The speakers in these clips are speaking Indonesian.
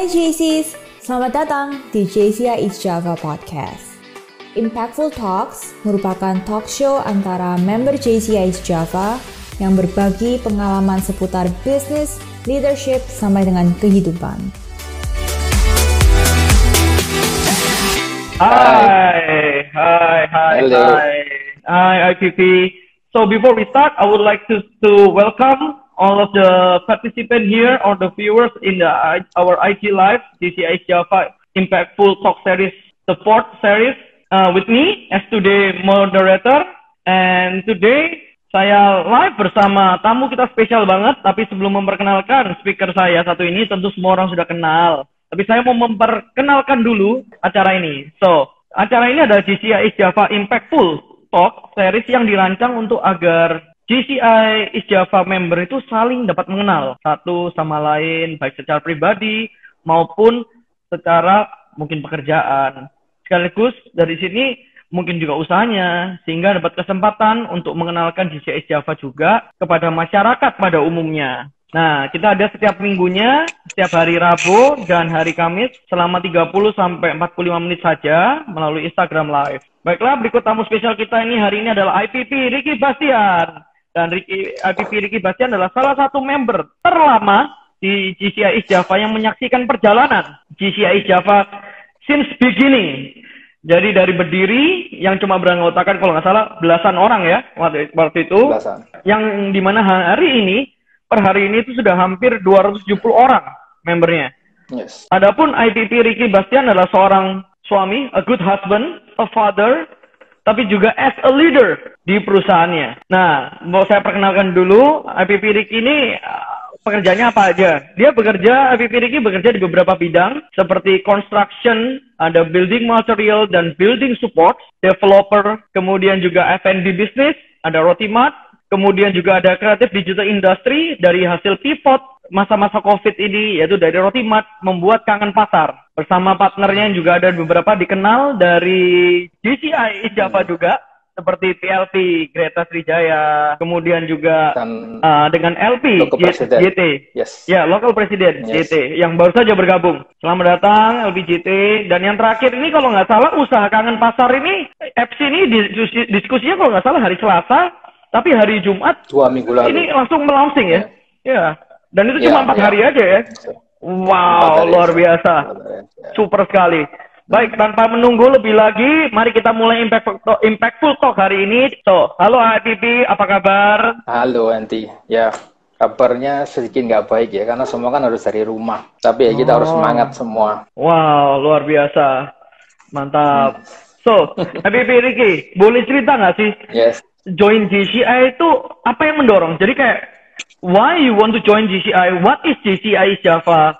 Hai JCs, selamat datang di JCI East Java Podcast. Impactful Talks merupakan talk show antara member JCI East Java yang berbagi pengalaman seputar bisnis, leadership, sampai dengan kehidupan. Hi, hi, hi, Hello. hi, hi, IPP. So before we start, I would like to to welcome all of the participants here or the viewers in the I- our IT Live DCI Java Impactful Talk Series, the fourth series. Uh, with me as today moderator, and today saya live bersama tamu kita spesial banget. Tapi sebelum memperkenalkan speaker saya satu ini, tentu semua orang sudah kenal. Tapi saya mau memperkenalkan dulu acara ini. So, acara ini adalah GCI Java Impactful Talk series yang dirancang untuk agar East Java member itu saling dapat mengenal satu sama lain, baik secara pribadi maupun secara mungkin pekerjaan. Sekaligus dari sini mungkin juga usahanya, sehingga dapat kesempatan untuk mengenalkan East Java juga kepada masyarakat pada umumnya. Nah, kita ada setiap minggunya, setiap hari Rabu dan hari Kamis selama 30 sampai 45 menit saja melalui Instagram Live. Baiklah, berikut tamu spesial kita ini hari ini adalah IPP Ricky Bastian. Dan Ricky, IPP Ricky Bastian adalah salah satu member terlama di GCI Java yang menyaksikan perjalanan GCI Java since beginning. Jadi dari berdiri yang cuma beranggotakan kalau nggak salah belasan orang ya waktu, waktu itu Belasan. yang di mana hari ini per hari ini itu sudah hampir 270 orang membernya. Yes. Adapun IPP Ricky Bastian adalah seorang suami, a good husband, a father, tapi juga as a leader di perusahaannya. Nah, mau saya perkenalkan dulu, IPP Ricky ini uh, pekerjaannya apa aja? Dia bekerja, IPP Ricky bekerja di beberapa bidang seperti construction, ada building material dan building support, developer, kemudian juga F&B business, ada roti mart, Kemudian juga ada kreatif digital industry dari hasil pivot masa-masa COVID ini yaitu dari Roti Mart membuat kangen pasar. Bersama partnernya yang juga ada beberapa dikenal dari GCI East Java juga seperti PLP Greta Srijaya, kemudian juga Dan uh, dengan LP. JT. yes. Ya, local president Yes. JT yang baru saja bergabung. Selamat datang LPJT. Dan yang terakhir ini kalau nggak salah usaha kangen pasar ini FC ini diskusi, diskusinya kalau nggak salah hari Selasa, tapi hari Jumat Dua minggu lalu. ini langsung melaunching ya. Ya. Dan itu Ya, cuma empat ya. hari aja ya. Wow, luar biasa. Super sekali. Baik, tanpa menunggu lebih lagi, mari kita mulai impactful talk, impactful talk hari ini. So, halo IPP, apa kabar? Halo Anti. Ya, kabarnya sedikit nggak baik ya, karena semua kan harus dari rumah. Tapi ya kita harus Oh. semangat semua. Wow, luar biasa. Mantap. So, Habib Ricky, boleh cerita nggak sih Yes. join GCI itu apa yang mendorong? Jadi kayak, why you want to join GCI? What is GCI Java?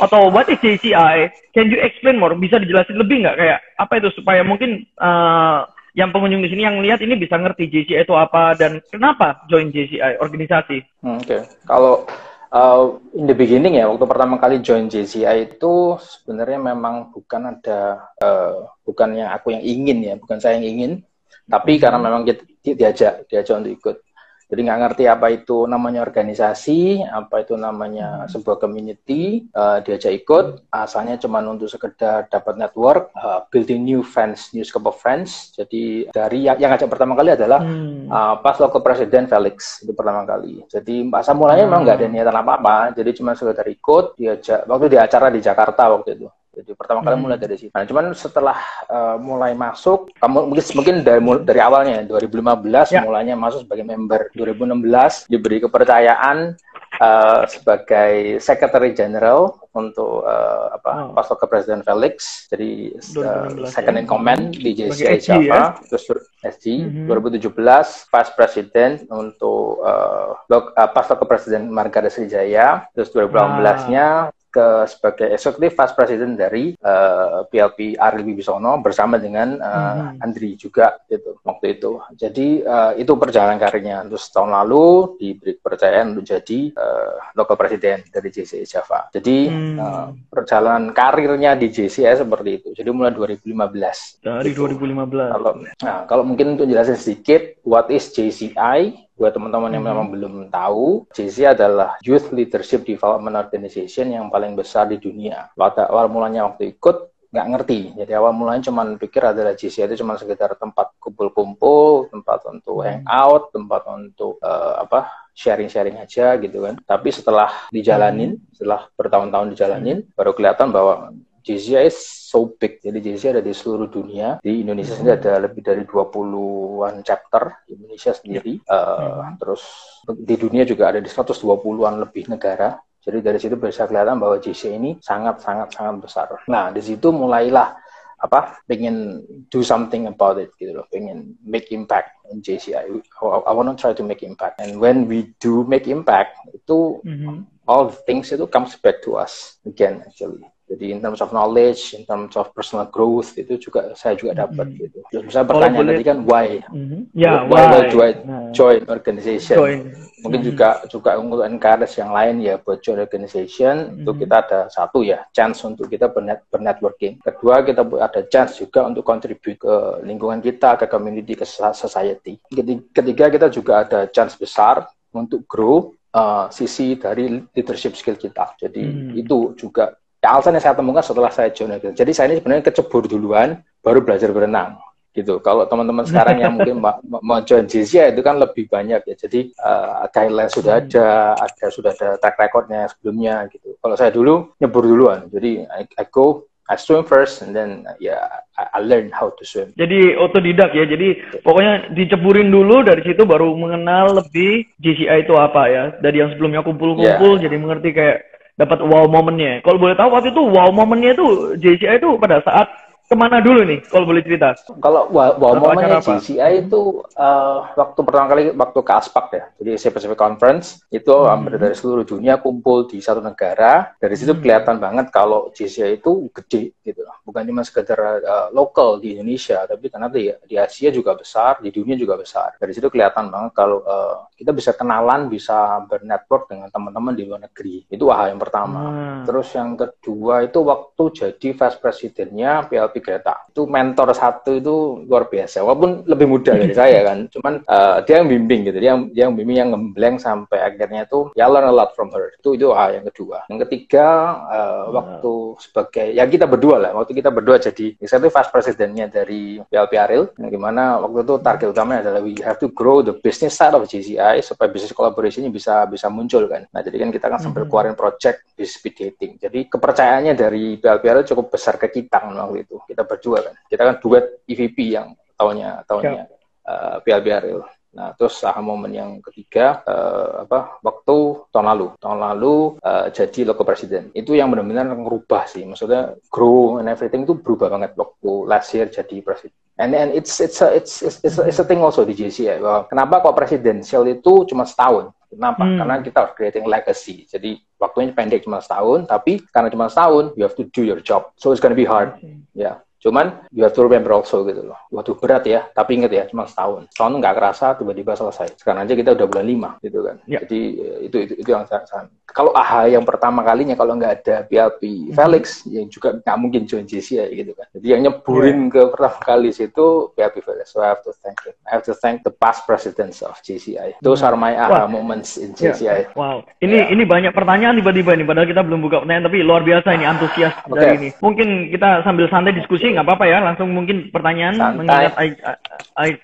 Atau what is GCI? Can you explain more? Bisa dijelasin lebih nggak kayak apa itu supaya mungkin eh, yang pengunjung di sini yang lihat ini bisa ngerti GCI itu apa dan kenapa join GCI organisasi? Hmm, Oke. Kalau uh, in the beginning ya, waktu pertama kali join JCI itu sebenarnya memang bukan ada uh, bukan yang aku yang ingin ya, bukan saya yang ingin, tapi karena memang kita di- diajak diajak untuk ikut. Jadi nggak ngerti apa itu namanya organisasi, apa itu namanya sebuah community, uh, diajak ikut, asalnya cuma untuk sekedar dapat network, uh, building new friends, new scope of friends. Jadi dari yang, yang ngajak pertama kali adalah Hmm. Uh, pas lo ke Presiden Felix itu pertama kali. Jadi masa mulanya memang nggak ada niatan apa-apa, jadi cuma sekedar ikut diajak waktu di acara di Jakarta waktu itu. Jadi pertama kali Hmm. mulai dari situ. Nah, cuman setelah uh, mulai masuk, kamu mungkin mungkin dari dari awalnya 2015 Ya. mulanya masuk sebagai member. 2016 diberi kepercayaan uh, sebagai Secretary General untuk uh, apa Oh. pas lo ke Presiden Felix. Jadi uh, 2016 second ya. in command di Sebagai JCI Java ya? terus SG Mhm. 2017 pas presiden untuk uh, uh, pas ke presiden Margara Srijaya terus 2018-nya ke sebagai eksekutif vice president dari uh, PLP Ari Wibisono bersama dengan uh, Mhm. Andri juga gitu waktu itu. Jadi uh, itu perjalanan karirnya. Terus tahun lalu diberi kepercayaan untuk jadi uh, local president dari JCI Java. Jadi Hmm. uh, perjalanan karirnya di JCI seperti itu. Jadi mulai 2015. Dari Gitu. 2015. Kalau nah, kalau mungkin untuk jelasin sedikit what is JCI buat teman-teman yang memang belum tahu, JC adalah Youth Leadership Development Organization yang paling besar di dunia. Pada awal mulanya waktu ikut nggak ngerti. Jadi awal mulanya cuma pikir adalah JC itu cuma sekitar tempat kumpul-kumpul, tempat untuk hangout, tempat untuk uh, apa sharing-sharing aja gitu kan. Tapi setelah dijalanin, setelah bertahun-tahun dijalanin, baru kelihatan bahwa JCI is so big. Jadi JCI ada di seluruh dunia. Di Indonesia sendiri ada lebih dari 20-an chapter di Indonesia sendiri. Uh, terus di dunia juga ada di 120-an lebih negara. Jadi dari situ bisa kelihatan bahwa JCI ini sangat sangat sangat besar. Nah di situ mulailah apa pengen do something about it gitu loh pengen make impact in JCI I, I want to try to make impact and when we do make impact itu mm -hmm. all things itu comes back to us again actually jadi in terms of knowledge, in terms of personal growth itu juga saya juga dapat mm-hmm. gitu. Terus saya bertanya tadi kan why? Mm-hmm. Yeah, why, why do I nah. join organization? Join. Mungkin mm-hmm. juga juga untuk encourage yang lain ya buat join organization mm-hmm. itu kita ada satu ya chance untuk kita bernet bernetworking. Kedua kita ada chance juga untuk contribute ke lingkungan kita, ke community, ke society. Ketiga kita juga ada chance besar untuk grow uh, sisi dari leadership skill kita. Jadi hmm. itu juga ya alasan yang saya temukan setelah saya join. Jadi saya ini sebenarnya kecebur duluan, baru belajar berenang gitu. Kalau teman-teman sekarang yang mungkin mau join JC itu kan lebih banyak ya. Jadi uh, guideline sudah ada, ada sudah ada track recordnya sebelumnya gitu. Kalau saya dulu nyebur duluan, jadi I, I go I swim first and then ya yeah, I, I learn how to swim. Jadi otodidak ya. Jadi pokoknya diceburin dulu dari situ baru mengenal lebih JCI itu apa ya. Dari yang sebelumnya kumpul-kumpul yeah. jadi mengerti kayak dapat wow momennya. Kalau boleh tahu waktu itu wow momennya itu JCI itu pada saat ke mana dulu nih kalau boleh cerita? Kalau wow, wow momennya JCI itu uh, waktu pertama kali waktu ke Aspak ya, jadi Asia Pacific Conference itu hmm. hampir dari seluruh dunia kumpul di satu negara. Dari situ hmm. kelihatan banget kalau JCI itu gede gitu, bukan cuma sekedar uh, lokal di Indonesia, tapi karena di, di Asia juga besar, di dunia juga besar. Dari situ kelihatan banget kalau uh, kita bisa kenalan, bisa bernetwork dengan teman-teman di luar negeri. Itu hal yang pertama. Hmm. Terus yang kedua itu waktu jadi vice presidennya PLP Greta. Itu mentor satu itu luar biasa. Walaupun lebih muda dari saya kan. Cuman uh, dia yang bimbing gitu. Dia yang, dia yang bimbing yang ngembleng sampai akhirnya itu ya learn a lot from her. Itu itu hal yang kedua. Yang ketiga uh, waktu sebagai ya kita berdua lah. Waktu kita berdua jadi saya itu vice presidennya dari PLP Aril. Yang gimana waktu itu target utamanya adalah we have to grow the business side of GCI supaya bisnis collaboration bisa bisa muncul kan. Nah jadi kan kita kan sambil keluarin project di speed dating. Jadi kepercayaannya dari Aril cukup besar ke kita waktu itu kita berdua kan. Kita kan duet EVP yang tahunnya tahunnya yeah. uh, PLB Ariel. Nah, terus aha momen yang ketiga uh, apa waktu tahun lalu. Tahun lalu uh, jadi local presiden. Itu yang benar-benar merubah sih. Maksudnya grow and everything itu berubah banget waktu last year jadi presiden. And then it's it's a, it's it's, it's, a, it's a thing also di JC ya. Bahwa kenapa kok presidensial itu cuma setahun? Kenapa? Hmm. Karena kita harus creating legacy. Jadi waktunya pendek cuma setahun, tapi karena cuma setahun, you have to do your job. So it's gonna be hard. Okay. Ya. Yeah. Cuman you have to remember also gitu loh. Waduh berat ya, tapi inget ya cuma setahun. Setahun nggak kerasa tiba-tiba selesai. Sekarang aja kita udah bulan lima gitu kan. Ya. Jadi eh, itu, itu itu yang saya, Kalau AHA yang pertama kalinya kalau nggak ada PLP hmm. Felix yang juga nggak mungkin join JC ya gitu kan. Jadi yang nyeburin ya. ke pertama kali situ PLP Felix. So I have to thank him. I have to thank the past presidents of JCI. Those are my AHA moments in JCI. Yeah. Wow. Ini yeah. ini banyak pertanyaan tiba-tiba ini. Padahal kita belum buka pertanyaan tapi luar biasa ini antusias okay. dari ini. Mungkin kita sambil santai diskusi nggak apa-apa ya, langsung mungkin pertanyaan Santai. mengingat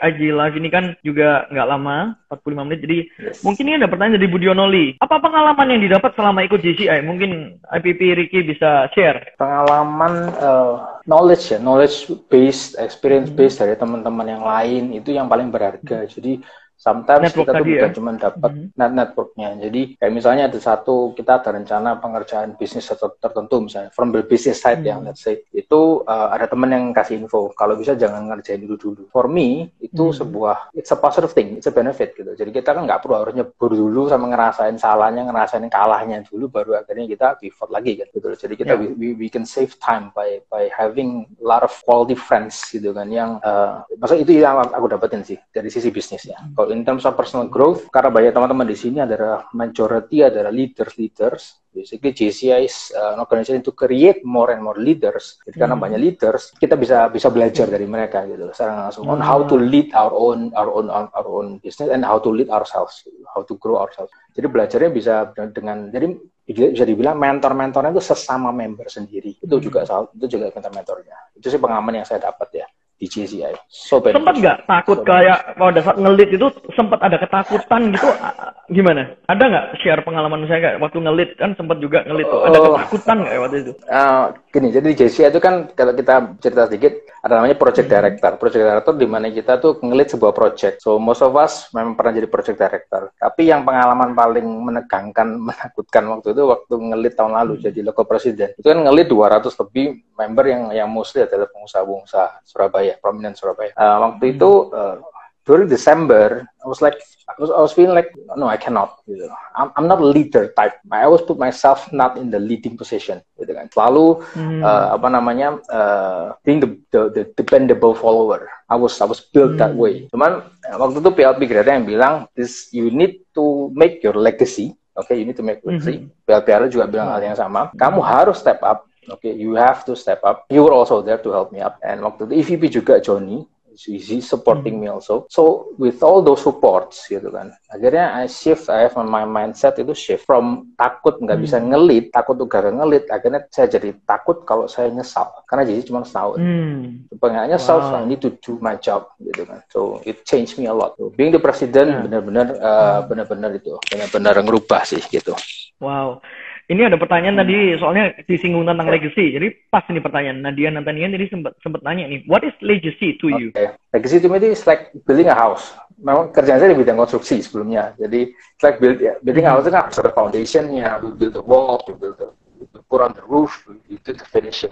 IG Live ini kan juga nggak lama, 45 menit. Jadi yes. mungkin ini ada pertanyaan dari Budiono Lee. Apa pengalaman yang didapat selama ikut GCI? Mungkin IPP Ricky bisa share. Pengalaman uh, knowledge ya, knowledge based, experience based dari teman-teman yang lain itu yang paling berharga. Jadi sometimes network kita tuh bukan ya? cuma dapat mm-hmm. net networknya. Jadi kayak misalnya ada satu kita ada rencana pengerjaan bisnis tertentu misalnya from the business side mm-hmm. ya let's say itu uh, ada teman yang kasih info kalau bisa jangan ngerjain dulu dulu. For me itu mm-hmm. sebuah it's a positive thing, it's a benefit gitu. Jadi kita kan nggak perlu harus nyebur dulu sama ngerasain salahnya, ngerasain kalahnya dulu baru akhirnya kita pivot lagi kan gitu. Jadi kita yeah. we, we can save time by by having a lot of quality friends gitu kan yang uh, maksud itu yang aku dapetin sih dari sisi bisnisnya. Kalau in terms of personal growth, karena banyak teman-teman di sini adalah majority adalah leaders leaders. Basically JCI is uh, an organization to create more and more leaders. Jadi karena Hmm. banyak leaders, kita bisa bisa belajar dari mereka gitu. Secara langsung on how to lead our own our own our own business and how to lead ourselves, how to grow ourselves. Jadi belajarnya bisa dengan jadi bisa dibilang mentor-mentornya itu sesama member sendiri. Itu juga salah- itu juga mentor-mentornya. Itu sih pengalaman yang saya dapat ya di JCI. So Sempat nggak takut So kayak pada saat ngelit itu sempat ada ketakutan gitu gimana? Ada nggak share pengalaman saya nggak waktu ngelit kan sempat juga ngelit tuh. Ada Oh. ketakutan nggak waktu itu? Uh, gini, jadi di JCI itu kan kalau kita cerita sedikit, ada namanya project director. Project director di mana kita tuh ngelit sebuah project. So most of us memang pernah jadi project director. Tapi yang pengalaman paling menegangkan, menakutkan waktu itu waktu ngelit tahun lalu jadi local president. Itu kan ngelit 200 lebih member yang yang mostly adalah pengusaha-pengusaha Surabaya, prominent Surabaya. Uh, waktu itu uh, during December, I was like, I was, I was feeling like, no, I cannot. Gitu. I'm, I'm not a leader type. I always put myself not in the leading position. Gitu kan. Selalu Hmm. uh, apa namanya, uh, being the, the, the dependable follower. I was I was built that Hmm. way. Cuman uh, waktu itu PLP Greta yang bilang, this you need to make your legacy. Oke, you need to make legacy. Mhm. PLPR juga bilang hal yang sama. Kamu harus step up. Oke, you have to step up. You were also there to help me up. And waktu itu EVP juga Johnny, he supporting me also. So with all those supports gitu kan, akhirnya I shift, I have my mindset itu shift from takut nggak bisa ngelit, takut tuh gagal ngelit, akhirnya saya jadi takut kalau saya nyesal karena jadi cuma setahun. Hmm. Pengen nyesal, Wow. I need to do my job gitu kan. So it changed me a lot. So, being the president Yeah. benar-benar uh, benar-benar itu benar-benar ngerubah sih gitu. Wow. Ini ada pertanyaan Hmm. tadi soalnya disinggung tentang Ya. legacy. Jadi pas ini pertanyaan Nadia Natanian tadi sempat sempat nanya nih, what is legacy to you? Oke. Legacy to me is like building a house. Memang kerjaan saya di bidang konstruksi sebelumnya. Jadi it's like build, ya, building a house itu kan ada foundationnya, we build the wall, we build the, we put on the roof, we do the finishing.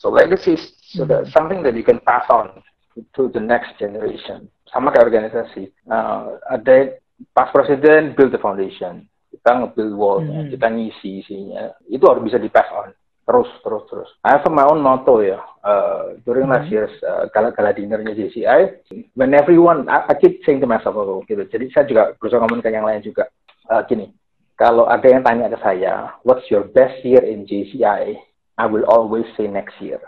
So legacy is so that something that you can pass on to the next generation. Sama kayak organisasi. Uh, ada pas presiden build the foundation. Kita nge-build wallnya, Mhm. kita ngisi isinya. Itu harus bisa di pass on terus terus terus. I have my own motto ya. Uh, during last year's uh, gala-gala dinnernya JCI, when everyone, I, I keep saying to myself oh, gitu. Jadi saya juga berusaha ngomong ke yang lain juga. Uh, gini, kalau ada yang tanya ke saya, what's your best year in JCI? I will always say next year.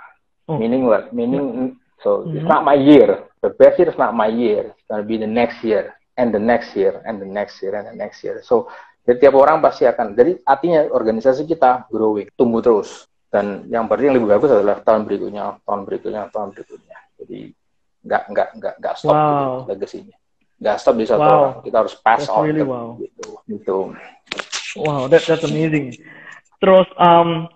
Oh. Meaning what? Meaning so it's Mhm. not my year. The best year is not my year. It's gonna be the next year and the next year and the next year and the next year. So jadi tiap orang pasti akan. Jadi artinya organisasi kita growing, tumbuh terus. Dan yang berarti yang lebih bagus adalah tahun berikutnya, tahun berikutnya, tahun berikutnya. Jadi nggak nggak nggak nggak stop Wow. gitu, legasinya. Nggak stop di satu Wow. orang. Kita harus pass That's on really terus, wow. gitu. Gitu. Wow, that, that's amazing. Terus, um,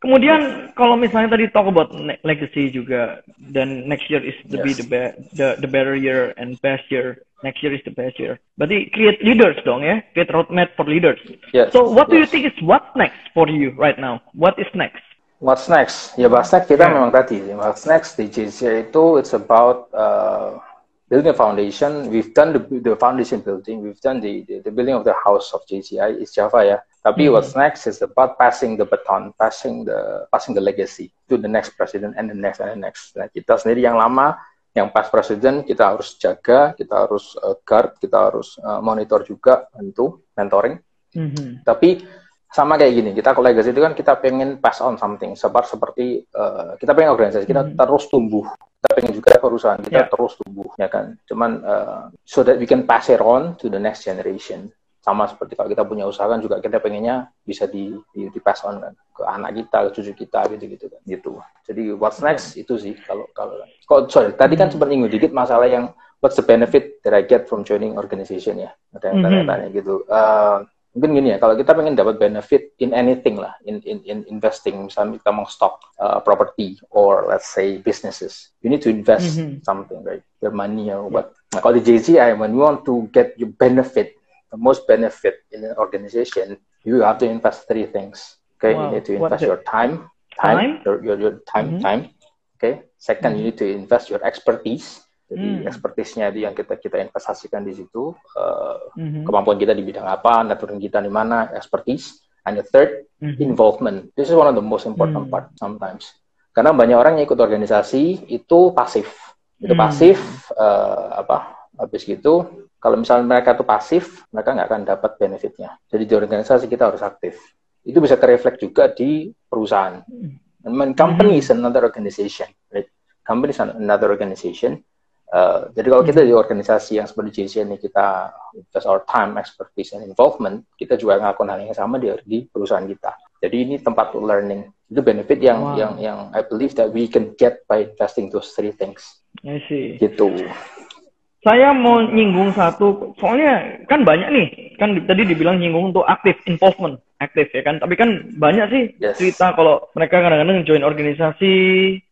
kemudian kalau misalnya tadi talk about legacy juga, dan next year is to be Yes. the, be- the the better year and best year. Next year is the best year. Berarti create leaders dong ya, create roadmap for leaders. Yes, So what do you yes. think is what's next for you right now? What is next? What's next? Ya what's next kita Yeah. memang tadi. What's next di JCI itu it's about uh, building a foundation. We've done the, the foundation building. We've done the, the, the building of the house of JCI is Java ya. Tapi Mhm. what's next is about passing the baton, passing the passing the legacy to the next president and the next and the next. Nah, kita sendiri yang lama, yang past president kita harus jaga, kita harus uh, guard, kita harus uh, monitor juga, tentu mentoring. Mhm. Tapi sama kayak gini, kita kalau legacy itu kan kita pengen pass on something, sebar seperti eh, kita pengen organisasi kita Mhm. terus tumbuh, kita pengen juga perusahaan kita Yeah. terus tumbuh, ya kan? Cuman eh, so that we can pass it on to the next generation. Sama seperti kalau kita punya usaha kan juga kita pengennya bisa di, di, di pass on kan ke anak kita, ke cucu kita gitu gitu kan, gitu. Jadi what's next itu sih kalau kalau kalau sorry tadi kan sempat nyinggung dikit masalah yang what's the benefit that I get from joining organization ya, ada yang Mhm. tanya-tanya gitu. Eh, mungkin gini ya kalau kita pengen dapat benefit in anything lah in in, in investing misalnya kita mau stock uh, property or let's say businesses you need to invest Mhm. something right your money or what nah, kalau di JCI when you want to get your benefit the most benefit in an organization you have to invest three things okay Wow. you need to invest your time Time? time your your, your time Mhm. time okay second you need to invest your expertise jadi Hmm. expertise-nya itu yang kita kita investasikan di situ uh, Mhm. kemampuan kita di bidang apa, networking kita di mana, expertise. And the third, Mhm. involvement. This is one of the most important Hmm. part sometimes. Karena banyak orang yang ikut organisasi itu pasif. Itu Hmm. pasif, eh, apa, habis gitu Kalau misalnya mereka itu pasif, mereka nggak akan dapat benefitnya. Jadi di organisasi kita harus aktif. Itu bisa tereflek juga di perusahaan. I mean, company is another organization, right? Company is another organization. Uh, jadi kalau kita di organisasi yang seperti JC ini kita invest our time, expertise, and involvement, kita juga ngelakuin hal yang sama di, di perusahaan kita. Jadi ini tempat learning. Itu benefit yang wow. yang yang I believe that we can get by investing those three things. I see. Gitu saya mau nyinggung satu, soalnya kan banyak nih, kan tadi dibilang nyinggung untuk aktif, involvement, aktif ya kan. Tapi kan banyak sih yes. cerita kalau mereka kadang-kadang join organisasi,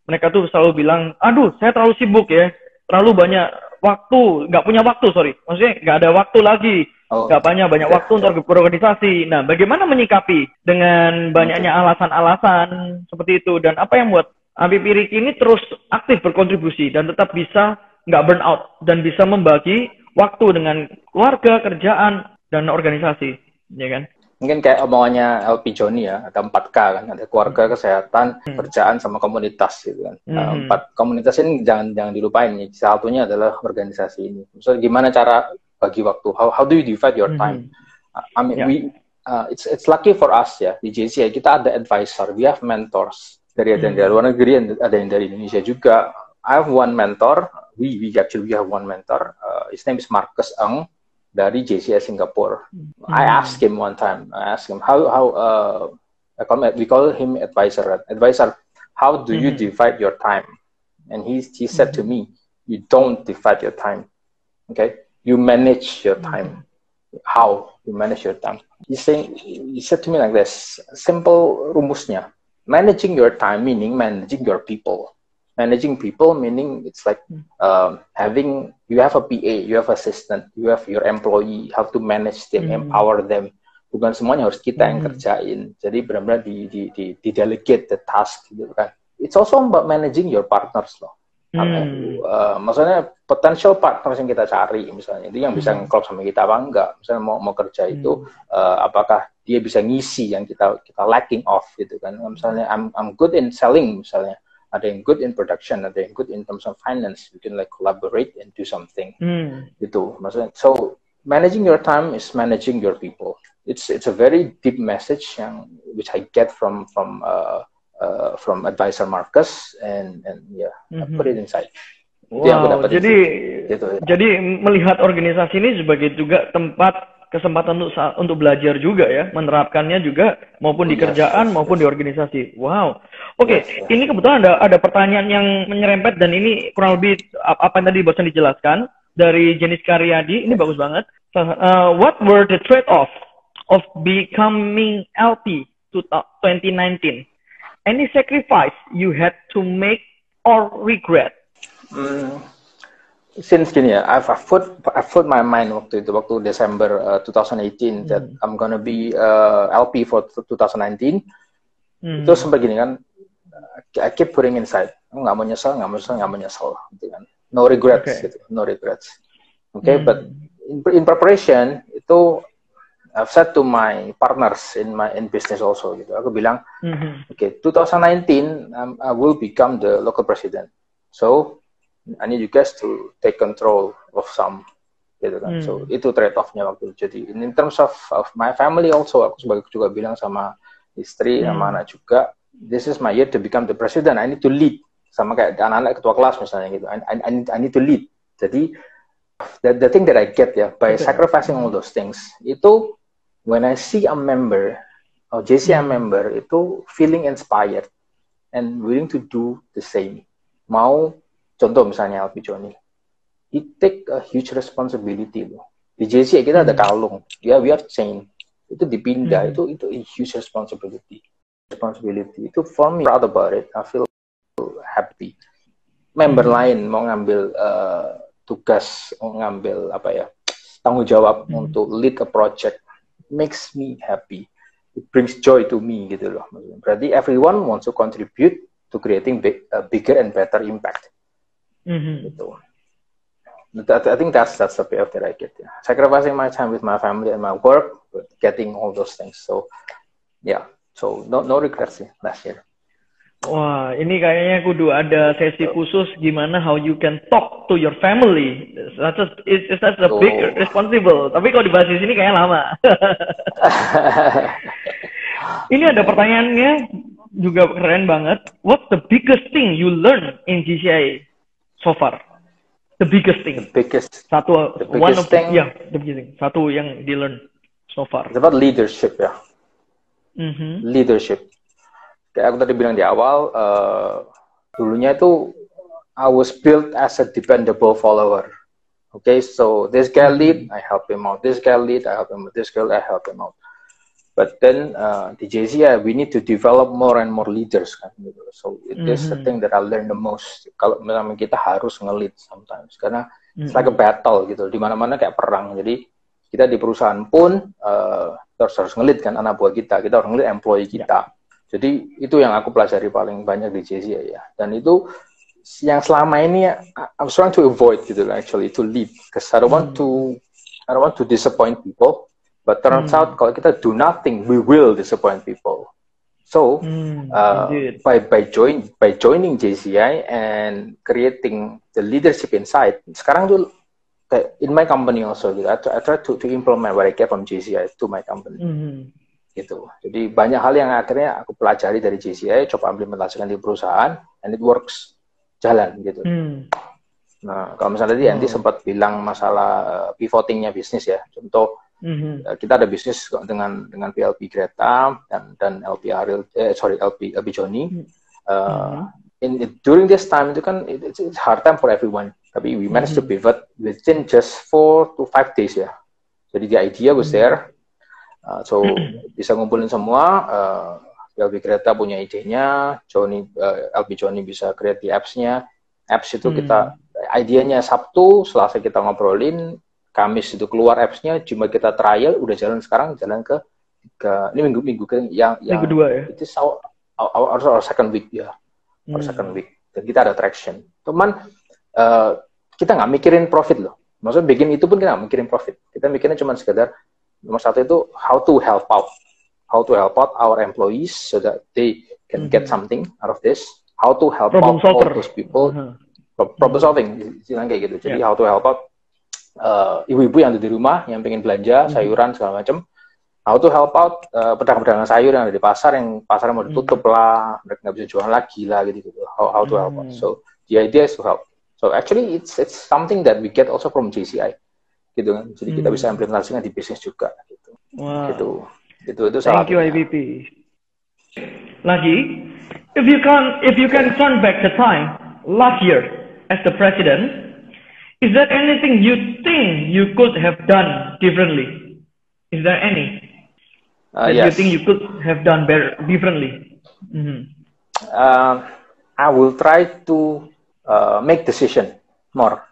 mereka tuh selalu bilang, aduh saya terlalu sibuk ya, terlalu banyak waktu, nggak punya waktu, sorry. Maksudnya nggak ada waktu lagi, oh. nggak banyak banyak waktu untuk berorganisasi. Nah, bagaimana menyikapi dengan banyaknya alasan-alasan seperti itu dan apa yang buat Habib Riki ini terus aktif berkontribusi dan tetap bisa nggak burn out dan bisa membagi waktu dengan keluarga, kerjaan, dan organisasi, ya kan? Mungkin kayak omongannya LP Joni ya, ada 4K kan, ada keluarga, hmm. kesehatan, hmm. kerjaan, sama komunitas gitu kan. Nah, hmm. empat komunitas ini jangan jangan dilupain nih. Salah satunya adalah organisasi ini. Misalnya gimana cara bagi waktu? How how do you divide your time? Hmm. I mean, yeah. we uh, it's it's lucky for us ya di JCI kita ada advisor, we have mentors dari ada yang dari hmm. luar negeri, ada yang dari Indonesia juga. I have one mentor we we actually we have one mentor. Uh, his name is Marcus Eng dari JCS Singapore. Mm. I asked him one time. I asked him how how uh, I call him, we call him advisor. Advisor, how do mm-hmm. you divide your time? And he he said mm-hmm. to me, you don't divide your time. Okay, you manage your mm-hmm. time. How you manage your time? He's saying he said to me like this: simple rumusnya. Managing your time meaning managing your people managing people meaning it's like hmm. um, having you have a PA, you have assistant, you have your employee, how to manage them, hmm. empower them. Bukan semuanya harus kita yang hmm. kerjain. Jadi benar-benar di, di, di, di delegate the task gitu kan. It's also about managing your partners loh. Hmm. Uh, maksudnya potential partners yang kita cari misalnya itu yang bisa hmm. ngeklop sama kita apa enggak misalnya mau mau kerja itu hmm. uh, apakah dia bisa ngisi yang kita kita lacking off gitu kan misalnya I'm I'm good in selling misalnya ada yang good in production, ada yang good in terms of finance. We can like collaborate and do something. Mm. Gitu, maksudnya. So managing your time is managing your people. It's it's a very deep message yang which I get from from uh, uh, from advisor Marcus and and yeah, mm -hmm. I put it inside. Wow, jadi gitu, ya. jadi melihat organisasi ini sebagai juga tempat kesempatan untuk untuk belajar juga ya, menerapkannya juga maupun di kerjaan yes, maupun yes. di organisasi. Wow. Oke, okay, yes, yes. ini kebetulan ada ada pertanyaan yang menyerempet dan ini kurang lebih apa yang tadi bosan dijelaskan dari Jenis Karyadi. Ini bagus banget. So, uh, what were the trade-off of becoming LP to 2019? Any sacrifice you had to make or regret? Hmm since gini ya, I've, I've put I've put my mind waktu itu waktu Desember uh, 2018 hmm. that I'm gonna be uh, LP for 2019. Hmm. Itu sempat gini kan, I keep putting inside, nggak mau nyesel, nggak mau nyesel, nggak mau nyesel, gitu kan. No regrets, okay. gitu, no regrets. Okay, hmm. but in, in preparation itu I've said to my partners in my in business also gitu. Aku bilang, mm-hmm. oke, okay, 2019 um, I will become the local president. So I need you guys to take control of some gitu kan. Hmm. So itu trade offnya waktu itu. Jadi in terms of, of my family also aku sebagai juga bilang sama istri hmm. sama anak juga, this is my year to become the president. I need to lead sama kayak anak-anak ketua kelas misalnya gitu. I, I, need, I need to lead. Jadi the, the thing that I get ya by okay. sacrificing all those things itu when I see a member or JCM hmm. member itu feeling inspired and willing to do the same. Mau contoh misalnya Alpi Joni, it take a huge responsibility loh. Di JC kita ada hmm. kalung, ya we have chain, itu dipindah, hmm. itu itu a huge responsibility. Responsibility itu for me proud about it, I feel happy. Member hmm. lain mau ngambil uh, tugas, mau ngambil apa ya tanggung jawab hmm. untuk lead a project, makes me happy. It brings joy to me gitu loh. Berarti everyone wants to contribute to creating big, a bigger and better impact. Mm-hmm. Gitu. I think that's that's the payoff that I get. Yeah. Sacrificing my time with my family and my work, but getting all those things. So, yeah. So no no regrets yeah, last year. Wah, ini kayaknya kudu ada sesi khusus gimana how you can talk to your family. That's a, it's, it's a big oh. responsible. Tapi kalau dibahas di sini kayaknya lama. ini ada pertanyaannya juga keren banget. What's the biggest thing you learn in GCI so far? The biggest thing. The biggest. Satu the biggest one of thing. Yeah, the biggest thing. Satu yang di learn so far. It's about leadership ya. Mm -hmm. Leadership kayak aku tadi bilang di awal, uh, dulunya itu I was built as a dependable follower. Okay, so this guy lead, I help him out. This guy lead, I help him out. This girl, I help him out. But then uh, di JCI, we need to develop more and more leaders kan gitu. So it is mm-hmm. the thing that I learn the most. Kalau misalnya kita harus ngelit sometimes karena mm-hmm. it's like a battle gitu. Di mana-mana kayak perang. Jadi kita di perusahaan pun uh, harus harus ngelit kan anak buah kita. Kita harus ngelit employee kita. Jadi itu yang aku pelajari paling banyak di JCI ya. Dan itu yang selama ini I'm trying to avoid gitu actually to lead because I don't want to I don't want to disappoint people. But turns hmm. out kalau kita do nothing, we will disappoint people. So hmm, uh, by by join by joining JCI and creating the leadership inside, sekarang tuh in my company also gitu, I try, I try to, to implement what I get from JCI to my company. Hmm gitu. Jadi banyak hal yang akhirnya aku pelajari dari JCI, coba implementasikan di perusahaan, and it works, jalan gitu. Hmm. Nah, kalau misalnya tadi Andy oh. sempat bilang masalah eh, pivotingnya bisnis ya, contoh mm-hmm. kita ada bisnis dengan dengan PLP Greta dan dan LP Ariel, eh, sorry LP LP Johnny. Mm-hmm. Uh, in, in during this time itu kan it, it's, it's hard time for everyone, tapi we managed mm-hmm. to pivot within just four to five days ya. Jadi the idea was mm-hmm. there, Uh, so bisa ngumpulin semua. Uh, LB Kereta punya idenya, Johnny, uh, LB Johnny bisa create di apps-nya. Apps itu kita, idenya Sabtu, Selasa kita ngobrolin, Kamis itu keluar apps-nya, cuma kita trial, udah jalan sekarang, jalan ke, ke ini minggu-minggu kan yang, yang minggu dua ya? Itu our, our, our, our second week ya, our hmm. second week. Dan kita ada traction. Teman, uh, kita nggak mikirin profit loh. Maksudnya bikin itu pun kita nggak mikirin profit. Kita mikirnya cuma sekedar Nomor satu itu how to help out, how to help out our employees so that they can mm-hmm. get something out of this. How to help problem out solver. all those people. Uh-huh. Problem solving, istilah kayak gitu. Jadi yeah. how to help out uh, ibu-ibu yang ada di rumah yang pengen belanja mm-hmm. sayuran segala macam. How to help out uh, pedagang-pedagang sayur yang ada di pasar yang pasar mau ditutup mm-hmm. lah, mereka nggak bisa jual lagi lah gitu gitu. How, how to help out. Mm-hmm. So the idea is to help. So actually it's it's something that we get also from JCI gitu kan. Jadi hmm. kita bisa implementasikan di bisnis juga gitu. Wow. Gitu. Itu itu salah. Thank you IBP. Lagi, if you can if you can turn back the time last year as the president, is there anything you think you could have done differently? Is there any uh, that yes. you think you could have done better differently? Mm -hmm. uh, I will try to uh, make decision more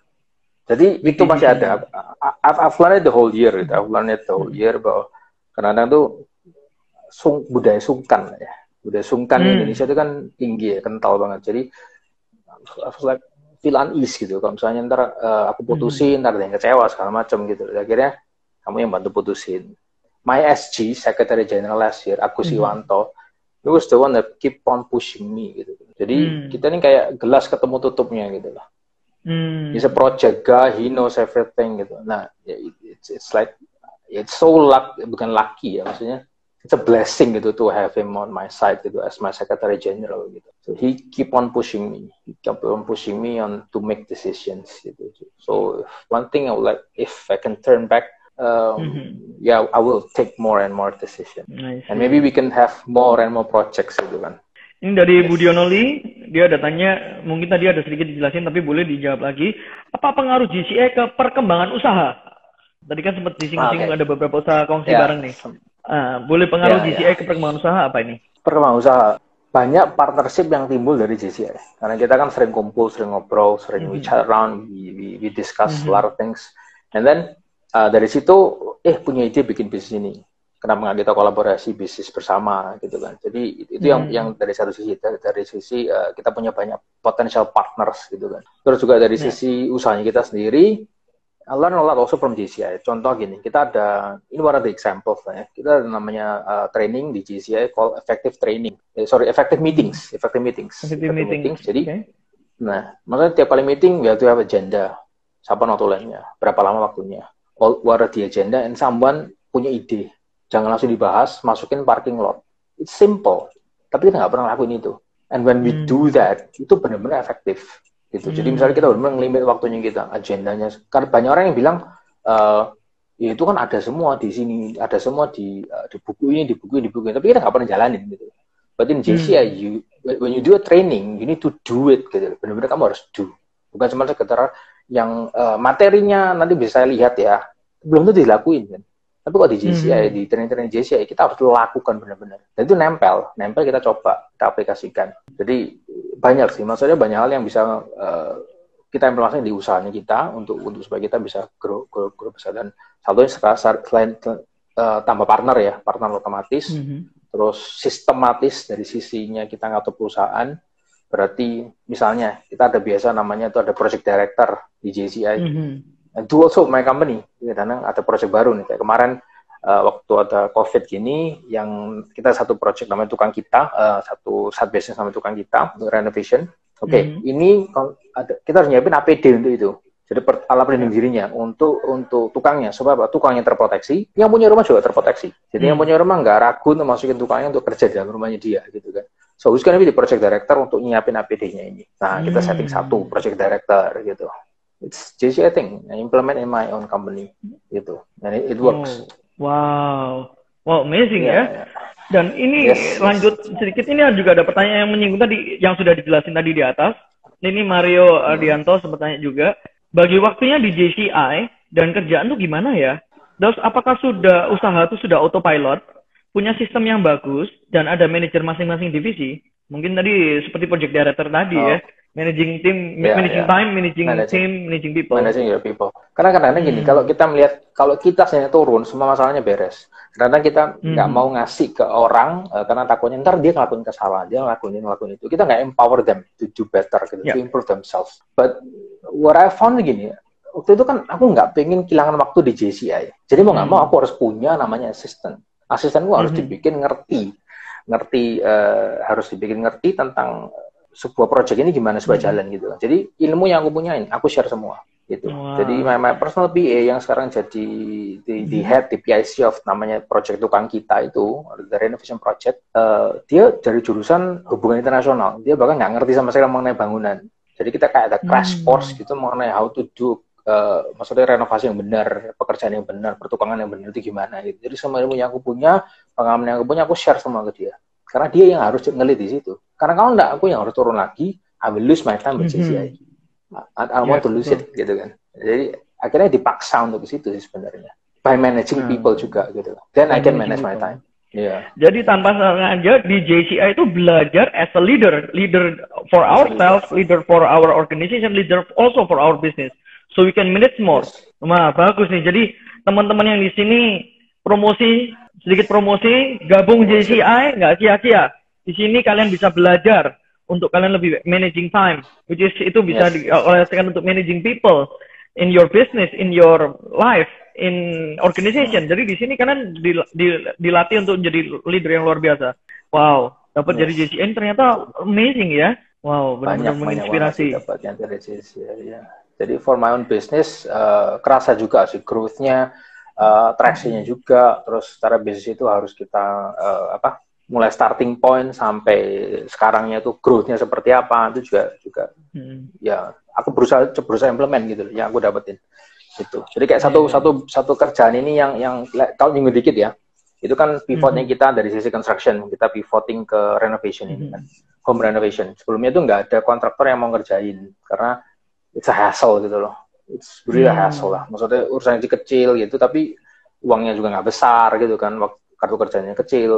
jadi itu masih ada. I've, I've learned the whole year, gitu. I've learned the whole year bahwa kadang-kadang tuh sung, budaya sungkan ya. Budaya sungkan hmm. Indonesia itu kan tinggi ya, kental banget. Jadi I was like feel unease gitu. Kalau misalnya ntar uh, aku putusin, hmm. ntar ada yang kecewa segala macam gitu. Akhirnya kamu yang bantu putusin. My SG, Secretary General last year, aku hmm. Siwanto, it was the one that keep on pushing me gitu. Jadi hmm. kita ini kayak gelas ketemu tutupnya gitu lah. Hmm. He's a project guy, he knows everything gitu. Nah, it's, it's like it's so luck, bukan lucky ya maksudnya. It's a blessing gitu to have him on my side gitu as my secretary general gitu. So he keep on pushing me, he keep on pushing me on to make decisions gitu. So one thing I would like, if I can turn back, um, mm-hmm. yeah, I will take more and more decisions, and maybe we can have more and more projects gitu kan. Ini dari yes. Budiono Lee, dia ada tanya, mungkin tadi ada sedikit dijelasin, tapi boleh dijawab lagi. Apa pengaruh GCE ke perkembangan usaha? Tadi kan sempat disinggung-singgung okay. ada beberapa usaha kongsi yeah. bareng nih. Uh, boleh pengaruh GCE yeah. ke perkembangan usaha apa ini? Perkembangan usaha. Banyak partnership yang timbul dari GCE. Karena kita kan sering kumpul, sering ngobrol, sering mm -hmm. we chat around, we, we, we discuss mm -hmm. a lot of things. And then uh, dari situ, eh punya ide bikin bisnis ini kenapa nggak kita kolaborasi bisnis bersama gitu kan jadi itu hmm. yang yang dari satu sisi dari, dari sisi uh, kita punya banyak potential partners gitu kan terus juga dari yeah. sisi usahanya kita sendiri I learn a lot also from JCI. Contoh gini, kita ada ini one of the examples ya. Kita ada namanya uh, training di JCI called effective training. Eh, sorry, effective meetings, effective meetings. Effective, effective meeting. meetings. Jadi, okay. nah, maksudnya tiap kali meeting we have to have agenda. Siapa notulennya, berapa lama waktunya, what are the agenda, and someone punya ide. Jangan langsung dibahas, masukin parking lot. It's simple, tapi kita nggak pernah lakuin itu. And when we hmm. do that, itu benar-benar efektif gitu. Hmm. Jadi misalnya kita benar-benar ngelimit waktunya kita, agendanya. Karena banyak orang yang bilang uh, ya itu kan ada semua di sini, ada semua di uh, di buku ini, di buku ini, di buku ini. Tapi kita nggak pernah jalanin gitu. But in JCI, hmm. you, when you do a training, you need to do it gitu. Benar-benar kamu harus do. Bukan cuma sekedar yang uh, materinya nanti bisa saya lihat ya, belum tentu dilakuin kan. Tapi kalau di JCI, hmm. di training-training JCI, kita harus lakukan benar-benar. Dan itu nempel, nempel kita coba, kita aplikasikan. Jadi banyak sih, maksudnya banyak hal yang bisa uh, kita implementasikan di usahanya kita untuk untuk supaya kita bisa grow, grow, grow besar. Dan satunya selain uh, tambah partner ya, partner otomatis, hmm. terus sistematis dari sisinya kita ngatur perusahaan. Berarti misalnya kita ada biasa namanya itu ada project director di JCI. Hmm and do also my company karena ada project baru nih. Kayak kemarin uh, waktu ada covid gini yang kita satu project namanya tukang kita uh, satu side business namanya tukang kita untuk renovation. Oke okay, mm -hmm. ini ada, kita harus nyiapin APD untuk itu. Jadi per, alat pelindung dirinya untuk untuk tukangnya. Supaya apa? Tukangnya terproteksi yang punya rumah juga terproteksi. Jadi hmm. yang punya rumah nggak ragu untuk masukin tukangnya untuk kerja di dalam rumahnya dia gitu kan. So who's gonna be the project director untuk nyiapin APD-nya ini? Nah kita setting hmm. satu project director gitu it's JC I think I implement in my own company gitu and it, it works. Oh, wow, wow amazing yeah, ya. Yeah. Dan ini yes, lanjut yes. sedikit ini juga ada pertanyaan yang menyinggung tadi yang sudah dijelasin tadi di atas. Ini Mario hmm. Ardianto sempat tanya juga, bagi waktunya di JCI dan kerjaan tuh gimana ya? Terus apakah sudah usaha itu sudah autopilot, punya sistem yang bagus dan ada manajer masing-masing divisi? Mungkin tadi seperti project director tadi ya. oh. ya managing team, yeah, managing yeah. time, managing, managing team, managing people. Managing your people. Karena kadang-kadang hmm. gini, kalau kita melihat kalau kita sebenarnya turun, semua masalahnya beres. Kadang-kadang kita nggak hmm. mau ngasih ke orang uh, karena takutnya ntar dia ngelakuin kesalahan, dia ngelakuin ini, ngelakuin itu. Kita nggak empower them to do better, gitu, yeah. to improve themselves. But what I found gini, waktu itu kan aku nggak pengen kehilangan waktu di JCI. Jadi mau nggak hmm. mau aku harus punya namanya assistant. Asistenku harus hmm. dibikin ngerti, ngerti uh, harus dibikin ngerti tentang sebuah project ini gimana supaya hmm. jalan gitu. Jadi ilmu yang aku punya ini aku share semua gitu. Wow. Jadi my, my personal PA yang sekarang jadi di, hmm. di head di PIC of namanya project tukang kita itu the renovation project. Uh, dia dari jurusan hubungan internasional. Dia bahkan nggak ngerti sama sekali mengenai bangunan. Jadi kita kayak ada crash hmm. course gitu mengenai how to do Uh, maksudnya renovasi yang benar, pekerjaan yang benar, pertukangan yang benar itu gimana gitu. Jadi semua ilmu yang aku punya, pengalaman yang aku punya, aku share semua ke dia. Karena dia yang harus ngelit di situ. Karena kalau enggak, aku yang harus turun lagi, I will lose my time with CCI. Mm-hmm. I, I want to lose it, gitu kan. Jadi akhirnya dipaksa untuk ke situ sih sebenarnya. By managing hmm. people juga gitu. Then I can manage my time. Yeah. Jadi tanpa sengaja di JCI itu belajar as a leader, leader for ourselves, leader for our organization, leader also for our business. So we can manage more. Yes. Nah, bagus nih. Jadi teman-teman yang di sini promosi sedikit promosi, gabung JCI nggak sia-sia. Di sini kalian bisa belajar untuk kalian lebih managing time, which is itu bisa yes. dioleskan untuk managing people in your business, in your life, in organization. Jadi di sini kalian dil, dil, dilatih untuk jadi leader yang luar biasa. Wow, dapat yes. jadi JCI ternyata amazing ya. Wow, benar-benar menginspirasi. Dapatnya dari JCI ya. Jadi for my own business uh, kerasa juga sih growth-nya uh, traction-nya juga terus secara bisnis itu harus kita uh, apa mulai starting point sampai sekarangnya tuh growth-nya seperti apa itu juga juga hmm. ya aku berusaha berusaha implement gitu yang aku dapetin itu jadi kayak satu yeah. satu satu kerjaan ini yang yang kalau minggu dikit ya itu kan pivotnya hmm. kita dari sisi construction kita pivoting ke renovation hmm. ini kan home renovation sebelumnya tuh nggak ada kontraktor yang mau ngerjain karena it's a hassle gitu loh it's really hmm. hassle lah. Maksudnya urusan yang kecil gitu, tapi uangnya juga nggak besar gitu kan. Waktu kartu kerjanya kecil,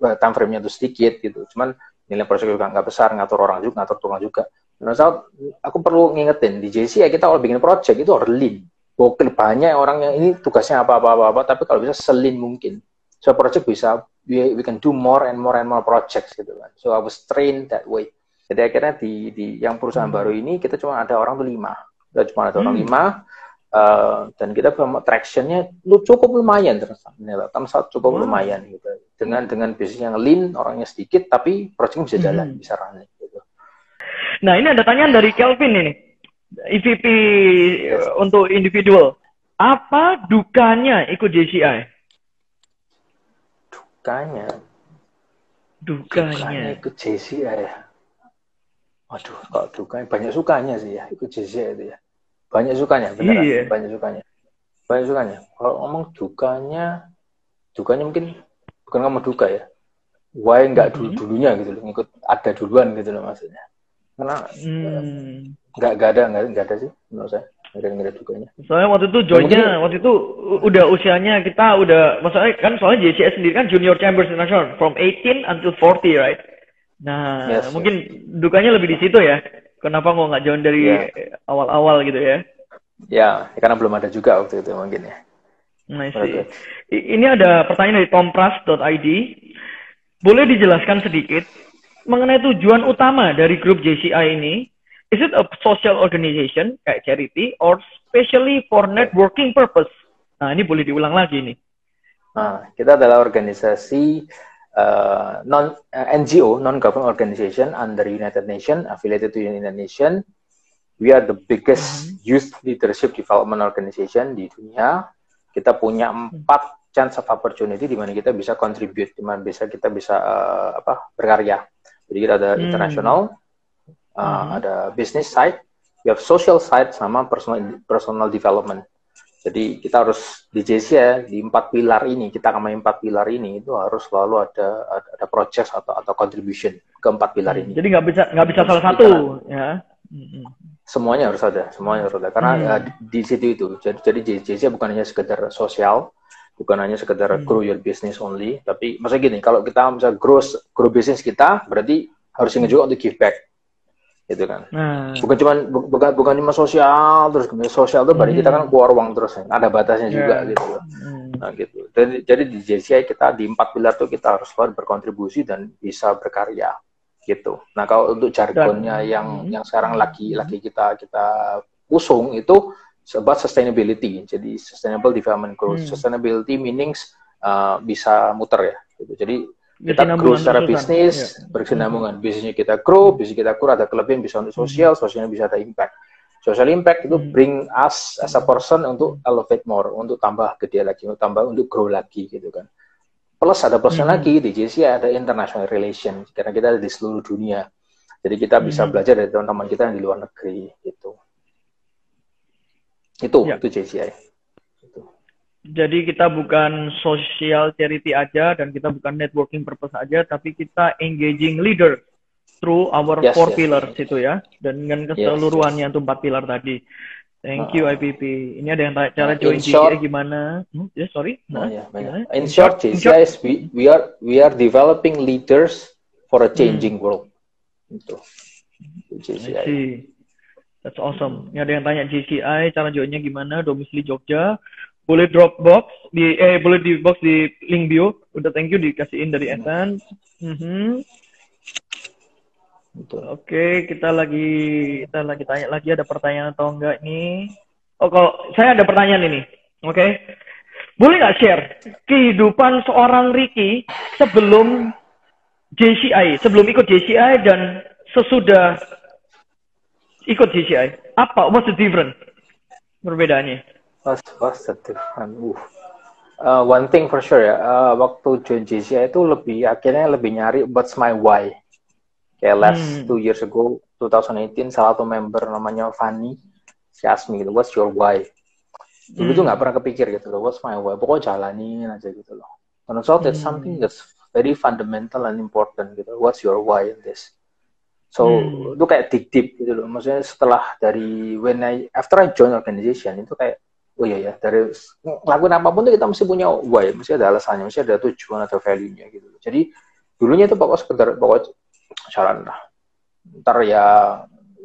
time frame-nya tuh sedikit gitu. Cuman nilai proyek juga nggak besar, ngatur orang juga, ngatur tukang juga. Nah, saat aku perlu ngingetin di JC ya kita kalau bikin project itu harus lean. Gokil banyak orang yang ini tugasnya apa apa apa, apa tapi kalau bisa selin mungkin. So project bisa we, we can do more and more and more projects gitu kan. So I was trained that way. Jadi akhirnya di, di yang perusahaan hmm. baru ini kita cuma ada orang tuh lima kita cuma ada orang hmm. lima Uh, dan kita tractionnya lu cukup lumayan ternyata tempat cukup wow. lumayan gitu dengan dengan bisnis yang lean orangnya sedikit tapi project bisa jalan hmm. bisa running gitu. Nah ini ada tanyaan dari Kelvin ini EVP yes. untuk individual apa dukanya ikut JCI? Dukanya dukanya, dukanya ikut JCI ya. Waduh, kok dukanya banyak sukanya sih ya ikut JCI itu ya banyak sukanya, benar iya. banyak sukanya. Banyak sukanya. Kalau ngomong dukanya, dukanya mungkin bukan ngomong duka ya. Why nggak dulu mm-hmm. dulunya gitu loh, ngikut ada duluan gitu loh maksudnya. Karena hmm. nggak nggak ada nggak, ada sih menurut saya ada dukanya. Soalnya waktu itu joinnya waktu itu udah usianya kita udah maksudnya kan soalnya JCS sendiri kan Junior Chambers International from 18 until 40 right. Nah yes, mungkin yes. dukanya lebih di situ ya Kenapa mau nggak join dari awal ya. awal-awal gitu ya? Ya, karena belum ada juga waktu itu mungkin ya. Nah, Ini ada pertanyaan dari tompras.id. Boleh dijelaskan sedikit mengenai tujuan utama dari grup JCI ini? Is it a social organization kayak charity or specially for networking purpose? Nah, ini boleh diulang lagi nih. Nah, kita adalah organisasi uh, non uh, NGO non-government organization under United Nations affiliated to United Nations. We are the biggest mm-hmm. youth leadership development organization di dunia. Kita punya empat chance of opportunity di mana kita bisa contribute, di mana bisa kita bisa uh, apa berkarya. Jadi kita ada mm. international, uh, mm. ada business side, we have social side sama personal personal development. Jadi kita harus di JC ya di empat pilar ini kita akan empat pilar ini itu harus selalu ada ada, ada project atau atau contribution ke empat pilar ini. Jadi nggak bisa nggak bisa salah satu ya. Semuanya harus ada, semuanya harus ada karena hmm. di, di situ itu. Jadi jadi JC bukan hanya sekedar sosial, bukan hanya sekedar hmm. grow your business only, tapi maksudnya gini, kalau kita bisa grow grow business kita berarti harus ingat juga untuk give back gitu kan nah. bukan cuma bukan bukan cuma sosial terus sosial tuh berarti hmm. kita kan hmm. keluar uang terus ada batasnya yeah. juga gitu hmm. nah gitu jadi, jadi di JCI kita di empat pilar tuh kita harus selalu berkontribusi dan bisa berkarya gitu nah kalau untuk jargonnya dan, yang hmm. yang sekarang lagi lagi kita kita usung itu sebab sustainability jadi sustainable development growth hmm. sustainability meanings uh, bisa muter ya gitu jadi kita grow secara bisnis ya. berkesinambungan bisnisnya kita grow bisnis kita grow ada kelebihan bisa untuk sosial hmm. sosialnya bisa ada impact social impact itu hmm. bring us as a person untuk elevate more untuk tambah gede lagi untuk tambah untuk grow lagi gitu kan plus ada plusnya hmm. lagi di JC ada international relation karena kita ada di seluruh dunia jadi kita bisa hmm. belajar dari teman-teman kita yang di luar negeri gitu itu ya. itu JCI jadi kita bukan social charity aja dan kita bukan networking purpose aja, tapi kita engaging leader through our yes, four yes, pillars yes. itu ya, dan dengan keseluruhannya yes, yes. empat pilar tadi. Thank you uh, IPP. Ini ada yang tanya cara uh, join JCI gimana? Hmm? Ya, yeah, sorry. Nah, yeah, yeah. In short, JCI is we, we are we are developing leaders for a changing hmm. world. Itu. JCI. That's awesome. Ini ada yang tanya JCI, cara joinnya gimana? Domisili Jogja boleh drop box di eh boleh di box di link bio udah thank you dikasihin dari Ethan mm -hmm. Oke, kita lagi kita lagi tanya lagi ada pertanyaan atau enggak nih? Oh, kalau saya ada pertanyaan ini. Oke. Okay. Boleh nggak share kehidupan seorang Ricky sebelum JCI, sebelum ikut JCI dan sesudah ikut JCI? Apa? What's the difference? Perbedaannya? What's, what's the? Uh. Uh, one thing for sure ya, uh, waktu join JCI itu lebih akhirnya lebih nyari what's my why. Kayak last hmm. two years ago, 2018, salah satu member namanya Fanny, she asked me, what's your why? Dulu hmm. tuh nggak pernah kepikir gitu loh, what's my why? Pokoknya jalanin aja gitu loh. And so that's hmm. something that's very fundamental and important gitu. What's your why in this? So hmm. itu kayak deep deep gitu loh. Maksudnya setelah dari when I after I join organization itu kayak oh iya ya dari ngelakuin apa pun tuh kita mesti punya why, mesti ada alasannya, mesti ada tujuan atau value-nya gitu. Jadi dulunya itu pokok sekedar pokok jalan lah. Ntar ya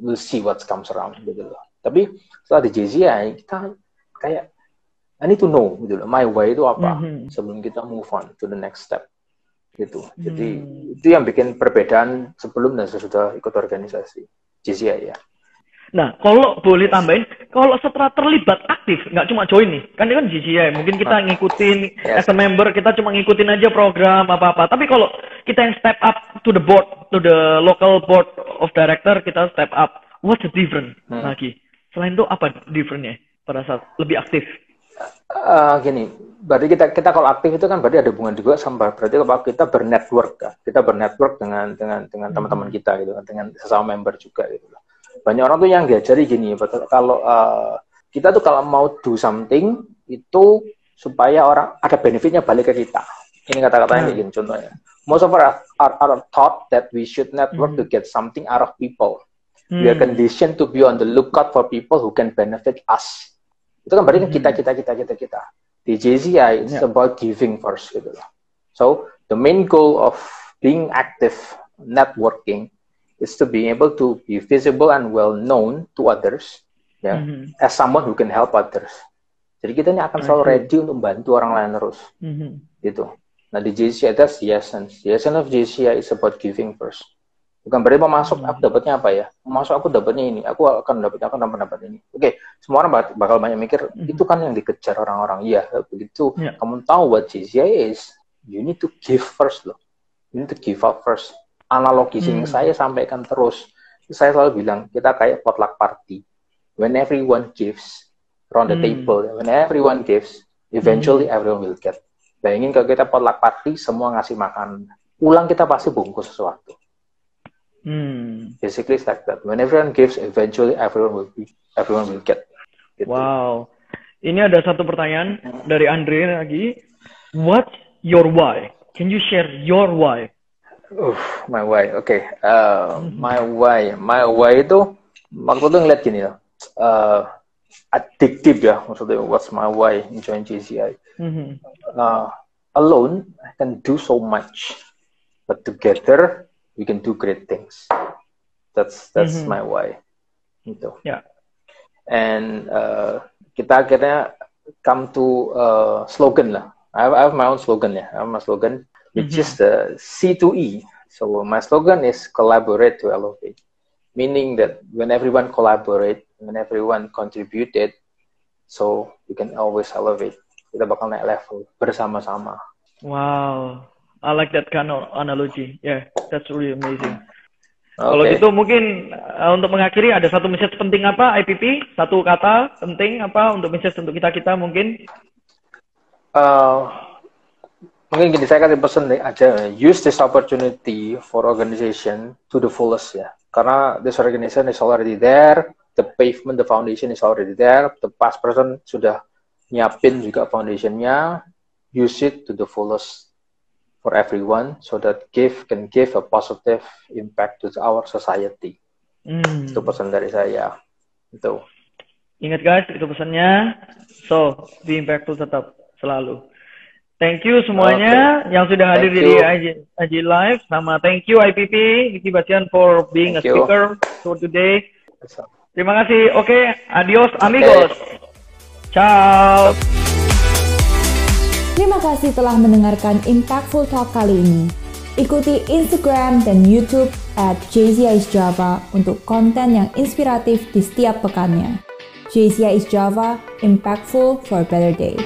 we'll see what comes around gitu loh. Tapi setelah di JZI kita kayak I need to know gitu loh. My why itu apa mm-hmm. sebelum kita move on to the next step gitu. Jadi mm. itu yang bikin perbedaan sebelum dan sesudah ikut organisasi JZI ya. Nah, kalau boleh tambahin, kalau setelah terlibat aktif, nggak cuma join nih, kan ini kan GCI, mungkin kita Ah. ngikutin Yes. as a member, kita cuma ngikutin aja program apa-apa. Tapi kalau kita yang step up to the board, to the local board of director, kita step up. What's the difference Hmm. lagi? Selain itu apa difference-nya pada saat lebih aktif? Eh, gini, berarti kita kita kalau aktif itu kan berarti ada hubungan juga sama berarti kalau kita bernetwork kita bernetwork dengan dengan dengan teman-teman kita gitu kan, dengan sesama member juga gitu. Banyak orang tuh yang diajari gini, betul kalau eh, kita tuh kalau mau do something itu supaya orang ada benefitnya balik ke kita. Ini kata-katanya kayak gini contohnya. Most of our are, are taught that we should network to get something out of people. We are Hmm. conditioned to be on the lookout for people who can benefit us. Itu kan berarti kan Hmm. kita, kita, kita, kita, kita. Di JZI, it's Yeah. about giving first gitu loh. So, the main goal of being active, networking, is to be able to be visible and well known to others, ya, Mhm. as someone who can help others. Jadi kita ini akan selalu ready untuk membantu orang lain terus, Mhm. gitu. Nah di JCI that's the essence. The essence of JCI is about giving first. Bukan berarti mau masuk Hmm. aku dapatnya apa ya? Mau masuk aku dapatnya ini. Aku akan dapatnya aku dapat dapat ini. Oke, semua orang bak- bakal banyak mikir Mhm. itu kan yang dikejar orang-orang. Iya, begitu. Ya. Kamu tahu what JCI is, you need to give first loh. You need to give up first. Analogi Hmm. yang saya sampaikan terus. Saya selalu bilang kita kayak potluck party. When everyone gives around the Hmm. table, when everyone gives, eventually everyone will get. Bayangin kalau kita potluck party, semua ngasih makan. Pulang kita pasti bungkus sesuatu. Hmm. Basically it's like that. When everyone gives, eventually everyone will be, everyone will get. Gitu. Wow. Ini ada satu pertanyaan dari Andre lagi. What's your why? Can you share your why? Uh, my why. Oke. Uh, my why. My why itu waktu itu ngeliat gini ya. Uh, addictive ya maksudnya. What's my why in join JCI? Mhm. Uh, alone I can do so much, but together we can do great things. That's that's Mhm. my why. Gitu. Ya. And uh, kita akhirnya come to uh, slogan lah. I have, I have my own slogan ya. I have my slogan, which Mhm. is the C2E. So my slogan is collaborate to elevate, meaning that when everyone collaborate, when everyone contributed, so we can always elevate. Kita bakal naik level bersama-sama. Wow. I like that kind of analogy. Yeah, that's really amazing. Kalau Oke. gitu mungkin uh, untuk mengakhiri ada satu message penting apa IPP? Satu kata penting apa untuk message untuk kita-kita mungkin? Uh, mungkin gini saya kasih pesan aja use this opportunity for organization to the fullest ya karena this organization is already there the pavement the foundation is already there the past person sudah nyiapin juga foundationnya use it to the fullest for everyone so that give can give a positive impact to our society Hmm. itu pesan dari saya itu Ingat guys, itu pesannya. So, be impactful tetap selalu. Thank you semuanya yang sudah hadir Thank di you. IG Live. Sama thank you IPP, Vicky Batian for being a Thank you. speaker for today. Terima kasih. Oke, adios amigos. Ciao. Terima kasih telah mendengarkan Impactful Talk kali ini. Ikuti Instagram dan YouTube at Java untuk konten yang inspiratif di setiap pekannya. JCI is Java, impactful for a better day.